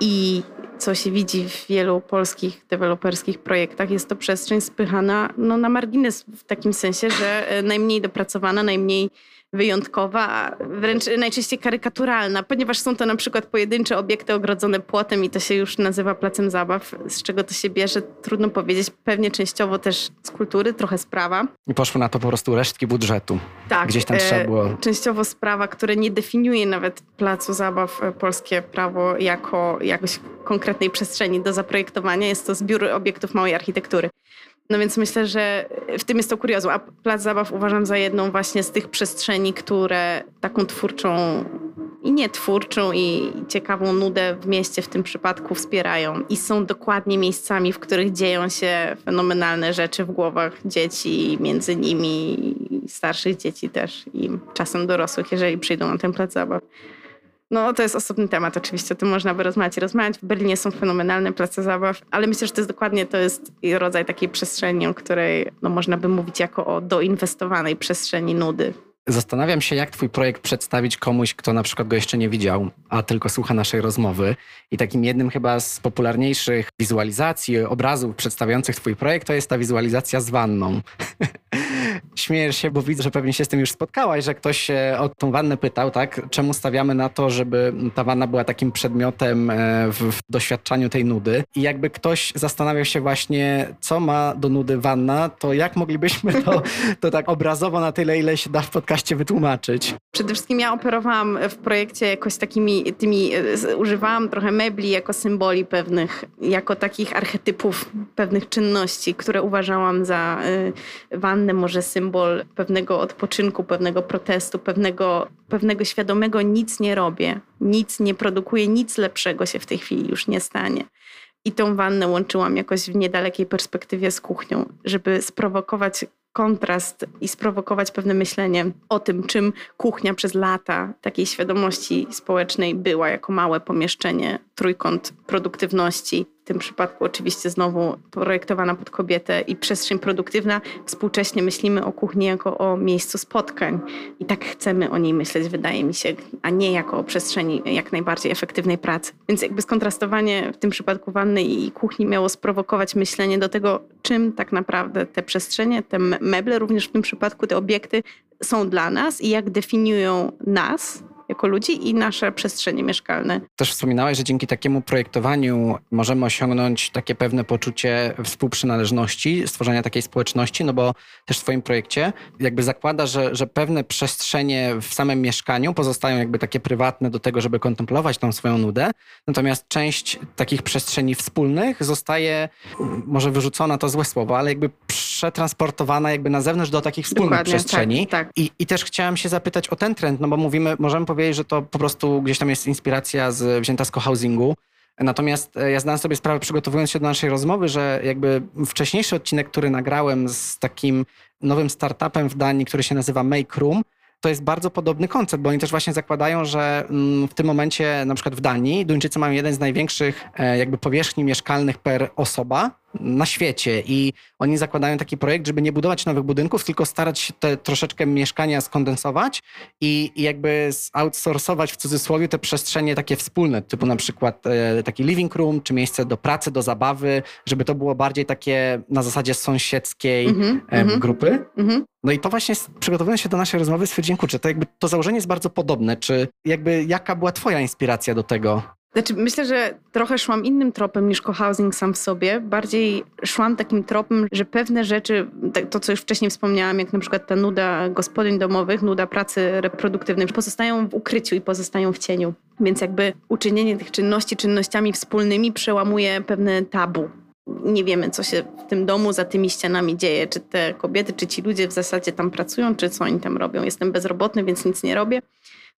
I co się widzi w wielu polskich deweloperskich projektach, jest to przestrzeń spychana no, na margines w takim sensie, że e, najmniej dopracowana, najmniej wyjątkowa, wręcz najczęściej karykaturalna, ponieważ są to na przykład pojedyncze obiekty ogrodzone płotem i to się już nazywa placem zabaw. Z czego to się bierze, trudno powiedzieć. Pewnie częściowo też z kultury, trochę sprawa. I poszły na to po prostu resztki budżetu. Tak. Gdzieś tam trzeba było... E, częściowo sprawa, które nie definiuje nawet placu zabaw e, polskie prawo jako jakoś konkretnej przestrzeni do zaprojektowania. Jest to zbiór obiektów małej architektury. No więc myślę, że w tym jest to kuriozum. A plac zabaw uważam za jedną właśnie z tych przestrzeni, które taką twórczą i nietwórczą i ciekawą nudę w mieście w tym przypadku wspierają. I są dokładnie miejscami, w których dzieją się fenomenalne rzeczy w głowach dzieci, między nimi starszych dzieci też i czasem dorosłych, jeżeli przyjdą na ten plac zabaw. No to jest osobny temat oczywiście, o tym można by rozmawiać i rozmawiać. W Berlinie są fenomenalne place zabaw, ale myślę, że to jest dokładnie to jest rodzaj takiej przestrzeni, o której no, można by mówić jako o doinwestowanej przestrzeni nudy. Zastanawiam się, jak twój projekt przedstawić komuś, kto na przykład go jeszcze nie widział, a tylko słucha naszej rozmowy. I takim jednym chyba z popularniejszych wizualizacji, obrazów przedstawiających twój projekt, to jest ta wizualizacja z wanną. (laughs) Śmiejesz się, bo widzę, że pewnie się z tym już spotkałaś, że ktoś się o tą wannę pytał, tak? Czemu stawiamy na to, żeby ta wanna była takim przedmiotem e, w, w doświadczaniu tej nudy? I jakby ktoś zastanawiał się właśnie, co ma do nudy wanna, to jak moglibyśmy to, to tak obrazowo na tyle, ile się da w podcaście wytłumaczyć? Przede wszystkim ja operowałam w projekcie jakoś takimi, tymi, e, używałam trochę mebli jako symboli pewnych, jako takich archetypów pewnych czynności, które uważałam za y, wannę, może symbol pewnego odpoczynku, pewnego protestu, pewnego, pewnego świadomego nic nie robię, nic nie produkuję, nic lepszego się w tej chwili już nie stanie. I tą wannę łączyłam jakoś w niedalekiej perspektywie z kuchnią, żeby sprowokować kontrast i sprowokować pewne myślenie o tym, czym kuchnia przez lata takiej świadomości społecznej była jako małe pomieszczenie, trójkąt produktywności, w tym przypadku oczywiście znowu projektowana pod kobietę i przestrzeń produktywna. Współcześnie myślimy o kuchni jako o miejscu spotkań i tak chcemy o niej myśleć, wydaje mi się, a nie jako o przestrzeni jak najbardziej efektywnej pracy. Więc jakby skontrastowanie w tym przypadku wanny i kuchni miało sprowokować myślenie do tego, czym tak naprawdę te przestrzenie, te meble, również w tym przypadku te obiekty są dla nas i jak definiują nas jako ludzi i nasze przestrzenie mieszkalne. Też wspominałeś, że dzięki takiemu projektowaniu możemy osiągnąć takie pewne poczucie współprzynależności, stworzenia takiej społeczności, no bo też w swoim projekcie jakby zakłada, że, że pewne przestrzenie w samym mieszkaniu pozostają jakby takie prywatne do tego, żeby kontemplować tą swoją nudę, natomiast część takich przestrzeni wspólnych zostaje, może wyrzucona to złe słowo, ale jakby przetransportowana jakby na zewnątrz do takich wspólnych Dokładnie, przestrzeni. tak, tak. I, I też chciałam się zapytać o ten trend, no bo mówimy, możemy powiedzieć, że to po prostu gdzieś tam jest inspiracja z, wzięta z cohousingu. Natomiast e, ja zdałem sobie sprawę, przygotowując się do naszej rozmowy, że jakby wcześniejszy odcinek, który nagrałem z takim nowym startupem w Danii, który się nazywa Make Room, to jest bardzo podobny koncept, bo oni też właśnie zakładają, że mm, w tym momencie, na przykład w Danii, Duńczycy mają jeden z największych e, jakby powierzchni mieszkalnych per osoba na świecie i oni zakładają taki projekt, żeby nie budować nowych budynków, tylko starać się te troszeczkę mieszkania skondensować i, i jakby outsourcować w cudzysłowie te przestrzenie takie wspólne, typu na przykład e, taki living room, czy miejsce do pracy, do zabawy, żeby to było bardziej takie na zasadzie sąsiedzkiej Mhm, e, mhm, grupy. mhm. No i to właśnie przygotowując się do naszej rozmowy stwierdziłem, kurczę, to jakby to założenie jest bardzo podobne. Czy jakby jaka była twoja inspiracja do tego? Znaczy, myślę, że trochę szłam innym tropem niż cohousing sam w sobie. Bardziej szłam takim tropem, że pewne rzeczy, to co już wcześniej wspomniałam, jak na przykład ta nuda gospodyń domowych, nuda pracy reproduktywnej, pozostają w ukryciu i pozostają w cieniu. Więc jakby uczynienie tych czynności czynnościami wspólnymi przełamuje pewne tabu. Nie wiemy, co się w tym domu za tymi ścianami dzieje. Czy te kobiety, czy ci ludzie w zasadzie tam pracują, czy co oni tam robią. Jestem bezrobotny, więc nic nie robię.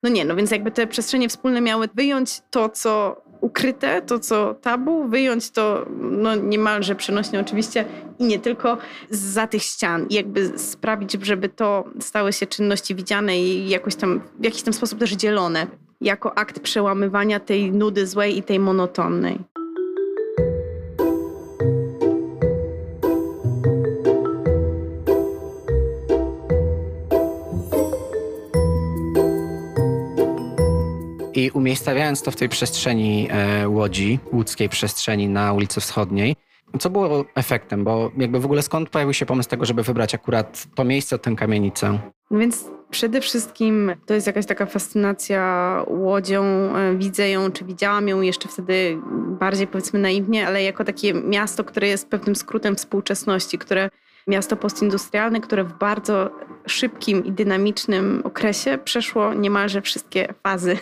No nie, no więc jakby te przestrzenie wspólne miały wyjąć to, co ukryte, to, co tabu, wyjąć to no niemalże przenośnie oczywiście i nie tylko za tych ścian i jakby sprawić, żeby to stały się czynności widziane i jakoś tam, w jakiś tam sposób też dzielone jako akt przełamywania tej nudy złej i tej monotonnej. Umiejscawiając to w tej przestrzeni e, Łodzi, łódzkiej przestrzeni na ulicy Wschodniej, co było efektem? Bo jakby w ogóle skąd pojawił się pomysł tego, żeby wybrać akurat to miejsce, tę kamienicę? No więc przede wszystkim to jest jakaś taka fascynacja łodzią. E, Widzę ją, czy widziałam ją jeszcze wtedy bardziej powiedzmy naiwnie, ale jako takie miasto, które jest pewnym skrótem współczesności, które miasto postindustrialne, które w bardzo szybkim i dynamicznym okresie przeszło niemalże wszystkie fazy.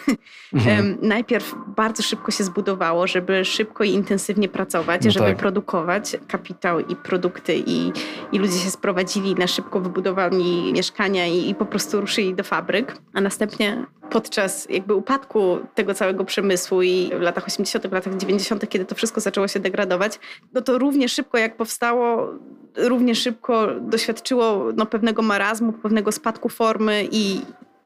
Mhm. (laughs) Najpierw bardzo szybko się zbudowało, żeby szybko i intensywnie pracować, No żeby tak. produkować kapitał i produkty i, i ludzie się sprowadzili na szybko wybudowali mieszkania i, i po prostu ruszyli do fabryk, a następnie podczas jakby upadku tego całego przemysłu i w latach 80., w latach 90., kiedy to wszystko zaczęło się degradować, no to równie szybko jak powstało, równie szybko doświadczyło no, pewnego marazmu, pewnego spadku formy i,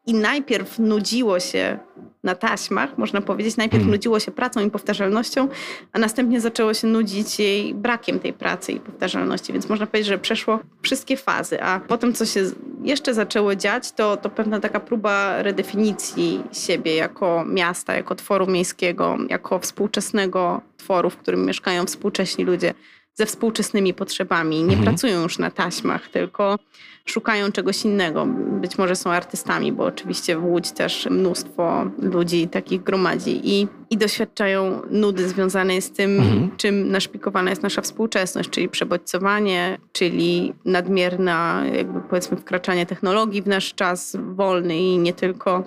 i najpierw nudziło się na taśmach, można powiedzieć. Najpierw Mhm. nudziło się pracą i powtarzalnością, a następnie zaczęło się nudzić jej brakiem tej pracy i powtarzalności. Więc można powiedzieć, że przeszło wszystkie fazy, a potem co się jeszcze zaczęło dziać, to, to pewna taka próba redefinicji siebie jako miasta, jako tworu miejskiego, jako współczesnego tworu, w którym mieszkają współcześni ludzie ze współczesnymi potrzebami. Nie Mhm. pracują już na taśmach, tylko szukają czegoś innego. Być może są artystami, bo oczywiście w Łódź też mnóstwo ludzi takich gromadzi i, i doświadczają nudy związanej z tym, Mhm. czym naszpikowana jest nasza współczesność, czyli przebodźcowanie, czyli nadmierna, jakby powiedzmy, wkraczanie technologii w nasz czas wolny i nie tylko.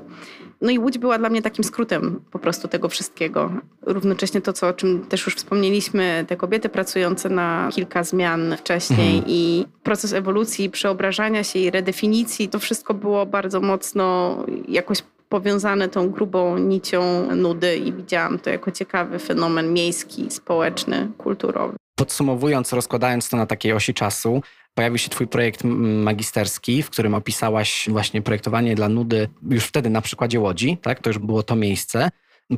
No i Łódź była dla mnie takim skrótem po prostu tego wszystkiego. Równocześnie to, co, o czym też już wspomnieliśmy, te kobiety pracujące na kilka zmian wcześniej Mhm. i proces ewolucji, przeobrażania się i redefinicji, to wszystko było bardzo mocno jakoś powiązane tą grubą nicią nudy i widziałam to jako ciekawy fenomen miejski, społeczny, kulturowy. Podsumowując, rozkładając to na takiej osi czasu, pojawił się twój projekt magisterski, w którym opisałaś właśnie projektowanie dla nudy już wtedy na przykładzie Łodzi, tak? To już było to miejsce.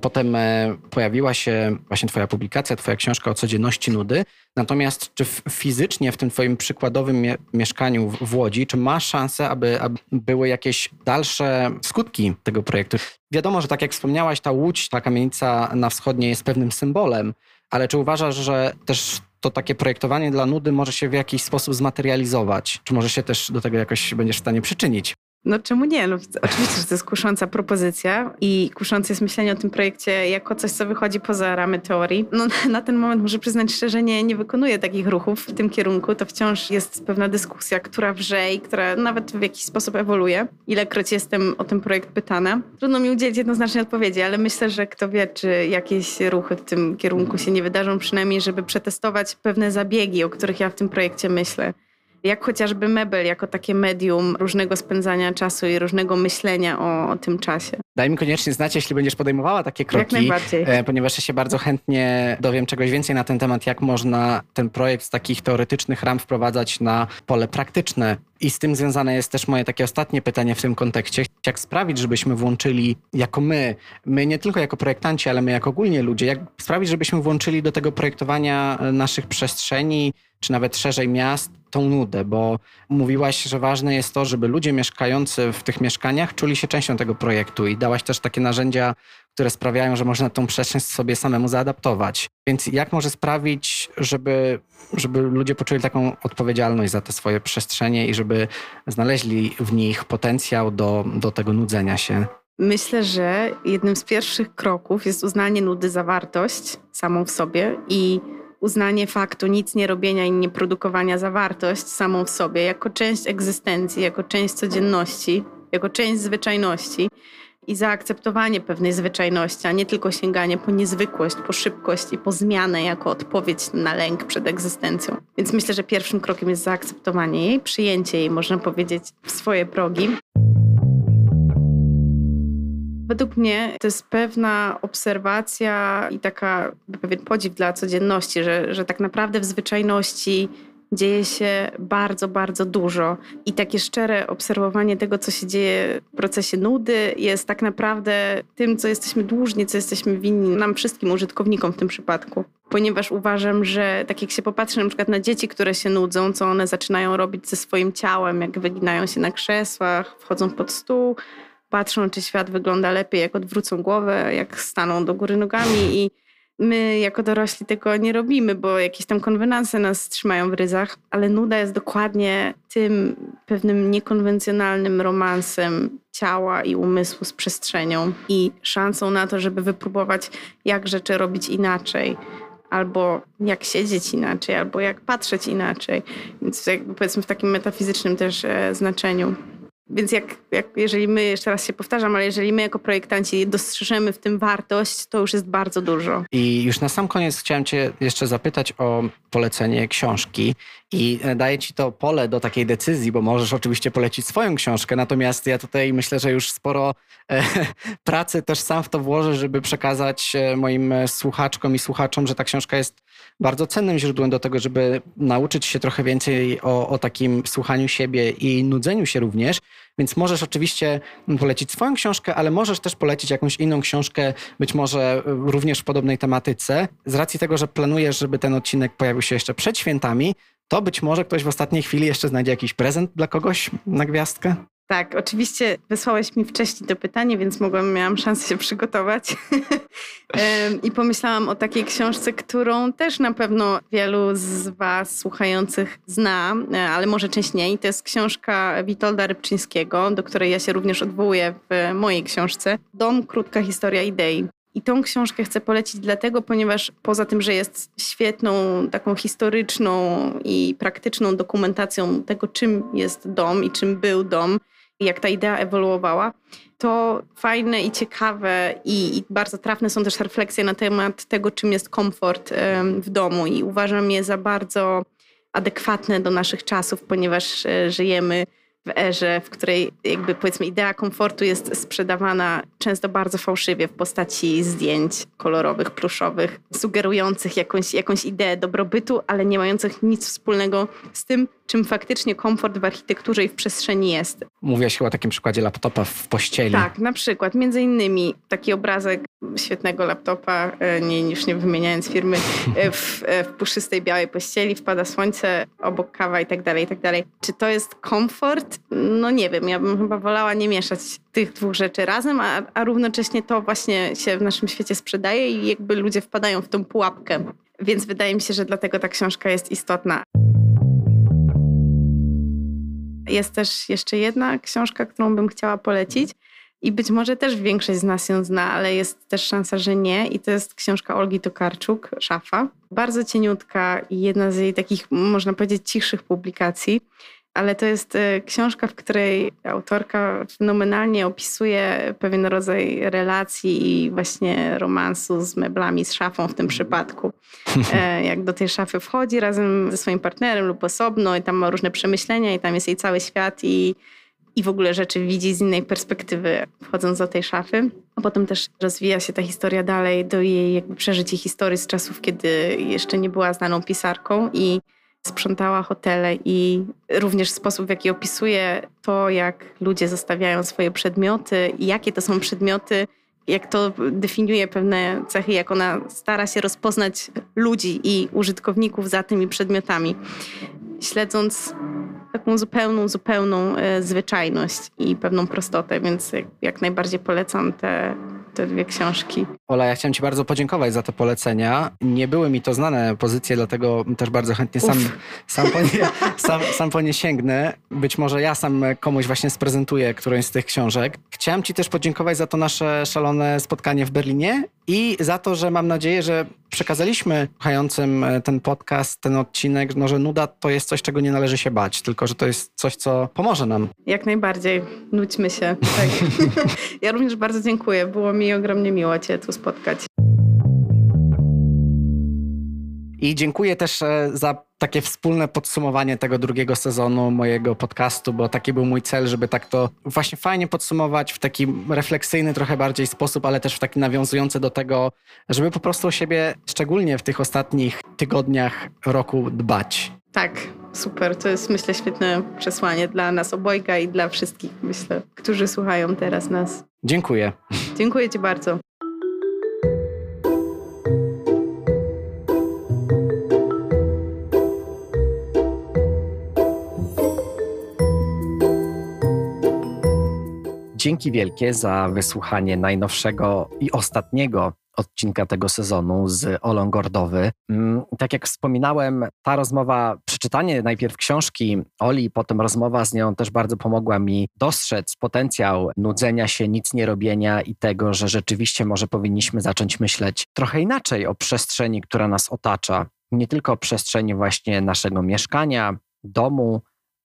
Potem e, pojawiła się właśnie twoja publikacja, twoja książka o codzienności nudy. Natomiast czy fizycznie w tym twoim przykładowym mie mieszkaniu w, w, Łodzi, czy masz szansę, aby, aby były jakieś dalsze skutki tego projektu? Wiadomo, że tak jak wspomniałaś, ta Łódź, ta kamienica na wschodniej jest pewnym symbolem, ale czy uważasz, że też to takie projektowanie dla nudy może się w jakiś sposób zmaterializować? Czy może się też do tego jakoś będziesz w stanie przyczynić? No czemu nie? No, oczywiście, że to jest kusząca propozycja i kuszące jest myślenie o tym projekcie jako coś, co wychodzi poza ramy teorii. No na ten moment muszę przyznać szczerze, nie, nie wykonuję takich ruchów w tym kierunku. To wciąż jest pewna dyskusja, która wrze i która nawet w jakiś sposób ewoluuje. Ilekroć jestem o ten projekt pytana. Trudno mi udzielić jednoznacznej odpowiedzi, ale myślę, że kto wie, czy jakieś ruchy w tym kierunku się nie wydarzą, przynajmniej żeby przetestować pewne zabiegi, o których ja w tym projekcie myślę jak chociażby mebel, jako takie medium różnego spędzania czasu i różnego myślenia o, o tym czasie. Daj mi koniecznie znać, jeśli będziesz podejmowała takie kroki, jak najbardziej. E, ponieważ ja się bardzo chętnie dowiem czegoś więcej na ten temat, jak można ten projekt z takich teoretycznych ram wprowadzać na pole praktyczne. I z tym związane jest też moje takie ostatnie pytanie w tym kontekście. Jak sprawić, żebyśmy włączyli jako my, my nie tylko jako projektanci, ale my jako ogólnie ludzie, jak sprawić, żebyśmy włączyli do tego projektowania naszych przestrzeni, czy nawet szerzej miast, tą nudę, bo mówiłaś, że ważne jest to, żeby ludzie mieszkający w tych mieszkaniach czuli się częścią tego projektu i dałaś też takie narzędzia, które sprawiają, że można tą przestrzeń sobie samemu zaadaptować. Więc jak może sprawić, żeby, żeby ludzie poczuli taką odpowiedzialność za te swoje przestrzenie i żeby znaleźli w nich potencjał do, do tego nudzenia się? Myślę, że jednym z pierwszych kroków jest uznanie nudy za wartość samą w sobie i uznanie faktu nic nie robienia i nie produkowania za wartość samą w sobie, jako część egzystencji, jako część codzienności, jako część zwyczajności i zaakceptowanie pewnej zwyczajności, a nie tylko sięganie po niezwykłość, po szybkość i po zmianę jako odpowiedź na lęk przed egzystencją. Więc myślę, że pierwszym krokiem jest zaakceptowanie jej, przyjęcie jej, można powiedzieć, w swoje progi. Według mnie to jest pewna obserwacja i taka pewien podziw dla codzienności, że, że tak naprawdę w zwyczajności dzieje się bardzo, bardzo dużo. I takie szczere obserwowanie tego, co się dzieje w procesie nudy, jest tak naprawdę tym, co jesteśmy dłużni, co jesteśmy winni nam wszystkim użytkownikom w tym przypadku. Ponieważ uważam, że tak jak się popatrzy na przykład na dzieci, które się nudzą, co one zaczynają robić ze swoim ciałem, jak wyginają się na krzesłach, wchodzą pod stół, patrzą, czy świat wygląda lepiej, jak odwrócą głowę, jak staną do góry nogami i my jako dorośli tego nie robimy, bo jakieś tam konwenanse nas trzymają w ryzach, ale nuda jest dokładnie tym pewnym niekonwencjonalnym romansem ciała i umysłu z przestrzenią i szansą na to, żeby wypróbować, jak rzeczy robić inaczej albo jak siedzieć inaczej, albo jak patrzeć inaczej. Więc powiedzmy w takim metafizycznym też e, znaczeniu. Więc jak, jak, jeżeli my, jeszcze raz się powtarzam, ale jeżeli my jako projektanci dostrzeżemy w tym wartość, to już jest bardzo dużo. I już na sam koniec chciałem Cię jeszcze zapytać o polecenie książki. I e, daję Ci to pole do takiej decyzji, bo możesz oczywiście polecić swoją książkę, natomiast ja tutaj myślę, że już sporo e, (laughs) pracy też sam w to włożę, żeby przekazać e, moim e, słuchaczkom i słuchaczom, że ta książka jest bardzo cennym źródłem do tego, żeby nauczyć się trochę więcej o, o takim słuchaniu siebie i nudzeniu się również. Więc możesz oczywiście polecić swoją książkę, ale możesz też polecić jakąś inną książkę, być może również w podobnej tematyce. Z racji tego, że planujesz, żeby ten odcinek pojawił się jeszcze przed świętami, to być może ktoś w ostatniej chwili jeszcze znajdzie jakiś prezent dla kogoś na gwiazdkę. Tak, oczywiście wysłałeś mi wcześniej to pytanie, więc mogłam, miałam szansę się przygotować. (laughs) I pomyślałam o takiej książce, którą też na pewno wielu z Was słuchających zna, e, ale może część nie. I to jest książka Witolda Rybczyńskiego, do której ja się również odwołuję w mojej książce. Dom, krótka historia idei. I tą książkę chcę polecić dlatego, ponieważ poza tym, że jest świetną, taką historyczną i praktyczną dokumentacją tego, czym jest dom i czym był dom, jak ta idea ewoluowała, to fajne i ciekawe i, i, bardzo trafne są też refleksje na temat tego, czym jest komfort w domu. I uważam je za bardzo adekwatne do naszych czasów, ponieważ e, żyjemy w erze, w której jakby powiedzmy idea komfortu jest sprzedawana często bardzo fałszywie w postaci zdjęć kolorowych, pluszowych, sugerujących jakąś, jakąś ideę dobrobytu, ale nie mających nic wspólnego z tym, czym faktycznie komfort w architekturze i w przestrzeni jest. Mówiłaś chyba o takim przykładzie laptopa w pościeli. Tak, na przykład. Między innymi taki obrazek świetnego laptopa, e, nie, już nie wymieniając firmy, e, w, e, w puszystej białej pościeli, wpada słońce, obok kawa i tak dalej, i tak dalej. Czy to jest komfort? No nie wiem, ja bym chyba wolała nie mieszać tych dwóch rzeczy razem, a, a równocześnie to właśnie się w naszym świecie sprzedaje i jakby ludzie wpadają w tą pułapkę. Więc wydaje mi się, że dlatego ta książka jest istotna. Jest też jeszcze jedna książka, którą bym chciała polecić. I być może też większość z nas ją zna, ale jest też szansa, że nie. I to jest książka Olgi Tokarczuk, Szafa. Bardzo cieniutka i jedna z jej takich, można powiedzieć, cichszych publikacji. Ale to jest e, książka, w której autorka fenomenalnie opisuje pewien rodzaj relacji i właśnie romansu z meblami, z szafą w tym przypadku. (laughs) E, jak do tej szafy wchodzi razem ze swoim partnerem lub osobno i tam ma różne przemyślenia i tam jest jej cały świat i i w ogóle rzeczy widzi z innej perspektywy, wchodząc do tej szafy. A potem też rozwija się ta historia dalej do jej jakby przeżyć i historii z czasów, kiedy jeszcze nie była znaną pisarką i sprzątała hotele i również sposób, w jaki opisuje to, jak ludzie zostawiają swoje przedmioty jakie to są przedmioty, jak to definiuje pewne cechy, jak ona stara się rozpoznać ludzi i użytkowników za tymi przedmiotami, śledząc taką zupełną, zupełną e, zwyczajność i pewną prostotę, więc jak, najbardziej polecam te, te dwie książki. Ola, ja chciałem Ci bardzo podziękować za te polecenia. Nie były mi to znane pozycje, dlatego też bardzo chętnie sam, sam, po nie, (laughs) sam, sam po nie sięgnę. Być może ja sam komuś właśnie sprezentuję którąś z tych książek. Chciałem Ci też podziękować za to nasze szalone spotkanie w Berlinie i za to, że mam nadzieję, że przekazaliśmy słuchającym e, ten podcast, ten odcinek, no, że nuda to jest coś, czego nie należy się bać, tylko że to jest coś, co pomoże nam. Jak najbardziej. Nudźmy się. Tak. (laughs) ja również bardzo dziękuję. Było mi ogromnie miło Cię tu spotkać. I dziękuję też e, za takie wspólne podsumowanie tego drugiego sezonu mojego podcastu, bo taki był mój cel, żeby tak to właśnie fajnie podsumować w taki refleksyjny trochę bardziej sposób, ale też w taki nawiązujący do tego, żeby po prostu o siebie, szczególnie w tych ostatnich tygodniach roku dbać. Tak, super. To jest myślę świetne przesłanie dla nas obojga i dla wszystkich, myślę, którzy słuchają teraz nas. Dziękuję. Dziękuję Ci bardzo. Dzięki wielkie za wysłuchanie najnowszego i ostatniego odcinka tego sezonu z Olą Gordowy. Mm, tak jak wspominałem, ta rozmowa, przeczytanie najpierw książki Oli, potem rozmowa z nią też bardzo pomogła mi dostrzec potencjał nudzenia się, nic nie robienia i tego, że rzeczywiście może powinniśmy zacząć myśleć trochę inaczej o przestrzeni, która nas otacza. Nie tylko o przestrzeni właśnie naszego mieszkania, domu,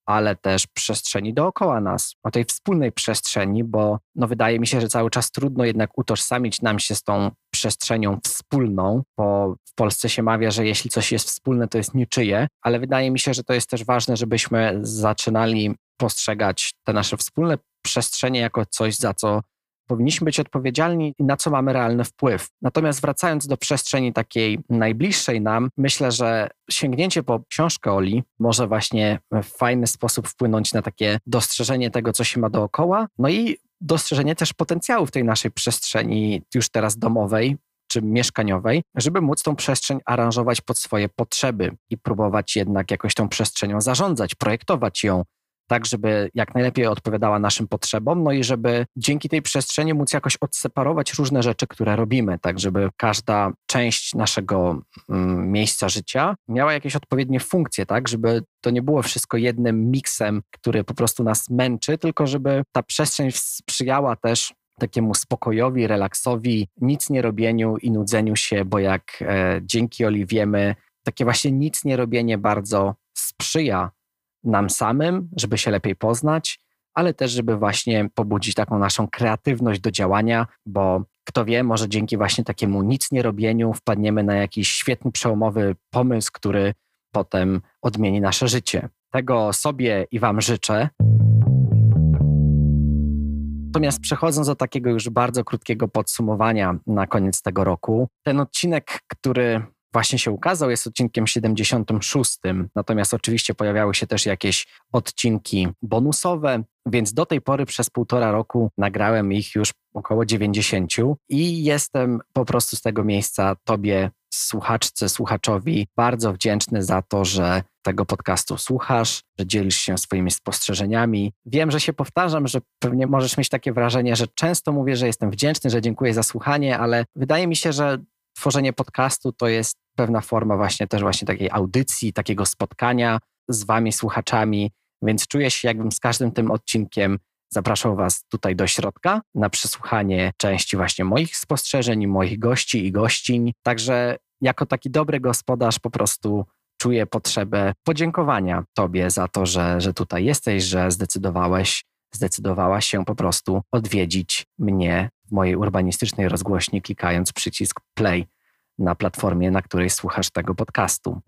ale też przestrzeni dookoła nas, o tej wspólnej przestrzeni, bo no wydaje mi się, że cały czas trudno jednak utożsamić nam się z tą przestrzenią wspólną, bo w Polsce się mawia, że jeśli coś jest wspólne, to jest niczyje, ale wydaje mi się, że to jest też ważne, żebyśmy zaczynali postrzegać te nasze wspólne przestrzenie jako coś, za co powinniśmy być odpowiedzialni i na co mamy realny wpływ. Natomiast wracając do przestrzeni takiej najbliższej nam, myślę, że sięgnięcie po książkę Oli może właśnie w fajny sposób wpłynąć na takie dostrzeżenie tego, co się ma dookoła, no i dostrzeżenie też potencjału w tej naszej przestrzeni już teraz domowej, czy mieszkaniowej, żeby móc tą przestrzeń aranżować pod swoje potrzeby i próbować jednak jakoś tą przestrzenią zarządzać, projektować ją, tak żeby jak najlepiej odpowiadała naszym potrzebom, no i żeby dzięki tej przestrzeni móc jakoś odseparować różne rzeczy, które robimy, tak żeby każda część naszego mm, miejsca życia miała jakieś odpowiednie funkcje, tak żeby to nie było wszystko jednym miksem, który po prostu nas męczy, tylko żeby ta przestrzeń sprzyjała też takiemu spokojowi, relaksowi, nic nie robieniu i nudzeniu się, bo jak e, dzięki Oli wiemy, takie właśnie nic nie robienie bardzo sprzyja nam samym, żeby się lepiej poznać, ale też, żeby właśnie pobudzić taką naszą kreatywność do działania, bo kto wie, może dzięki właśnie takiemu nic nie robieniu wpadniemy na jakiś świetny, przełomowy pomysł, który potem odmieni nasze życie. Tego sobie i Wam życzę. Natomiast przechodząc do takiego już bardzo krótkiego podsumowania na koniec tego roku, ten odcinek, który właśnie się ukazał, jest odcinkiem 76. Natomiast oczywiście pojawiały się też jakieś odcinki bonusowe, więc do tej pory przez półtora roku nagrałem ich już około 90 i jestem po prostu z tego miejsca Tobie, słuchaczce, słuchaczowi, bardzo wdzięczny za to, że tego podcastu słuchasz, że dzielisz się swoimi spostrzeżeniami. Wiem, że się powtarzam, że pewnie możesz mieć takie wrażenie, że często mówię, że jestem wdzięczny, że dziękuję za słuchanie, ale wydaje mi się, że tworzenie podcastu to jest pewna forma właśnie też właśnie takiej audycji, takiego spotkania z wami, słuchaczami, więc czuję się jakbym z każdym tym odcinkiem zapraszał was tutaj do środka na przesłuchanie części właśnie moich spostrzeżeń, moich gości i gościń. Także jako taki dobry gospodarz po prostu czuję potrzebę podziękowania tobie za to, że, że tutaj jesteś, że zdecydowałeś, zdecydowałaś się po prostu odwiedzić mnie w mojej urbanistycznej rozgłośni, klikając przycisk play na platformie, na której słuchasz tego podcastu.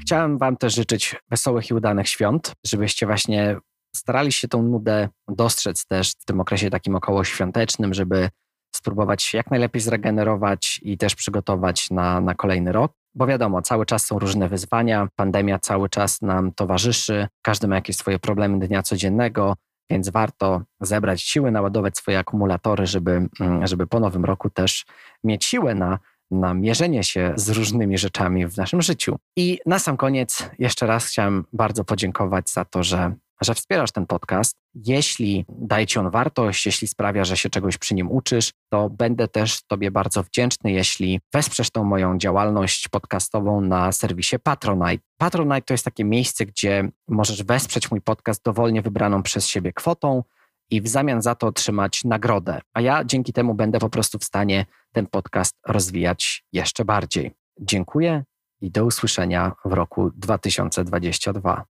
Chciałem Wam też życzyć wesołych i udanych świąt, żebyście właśnie starali się tą nudę dostrzec też w tym okresie takim okołoświątecznym, żeby spróbować się jak najlepiej zregenerować i też przygotować na, na kolejny rok. Bo wiadomo, cały czas są różne wyzwania, pandemia cały czas nam towarzyszy, każdy ma jakieś swoje problemy dnia codziennego, więc warto zebrać siły, naładować swoje akumulatory, żeby, mm, żeby po nowym roku też mieć siłę na, na mierzenie się z różnymi rzeczami w naszym życiu. I na sam koniec jeszcze raz chciałem bardzo podziękować za to, że że wspierasz ten podcast. Jeśli daje ci on wartość, jeśli sprawia, że się czegoś przy nim uczysz, to będę też Tobie bardzo wdzięczny, jeśli wesprzesz tą moją działalność podcastową na serwisie Patronite. Patronite to jest takie miejsce, gdzie możesz wesprzeć mój podcast dowolnie wybraną przez siebie kwotą i w zamian za to otrzymać nagrodę. A ja dzięki temu będę po prostu w stanie ten podcast rozwijać jeszcze bardziej. Dziękuję i do usłyszenia w roku 2022.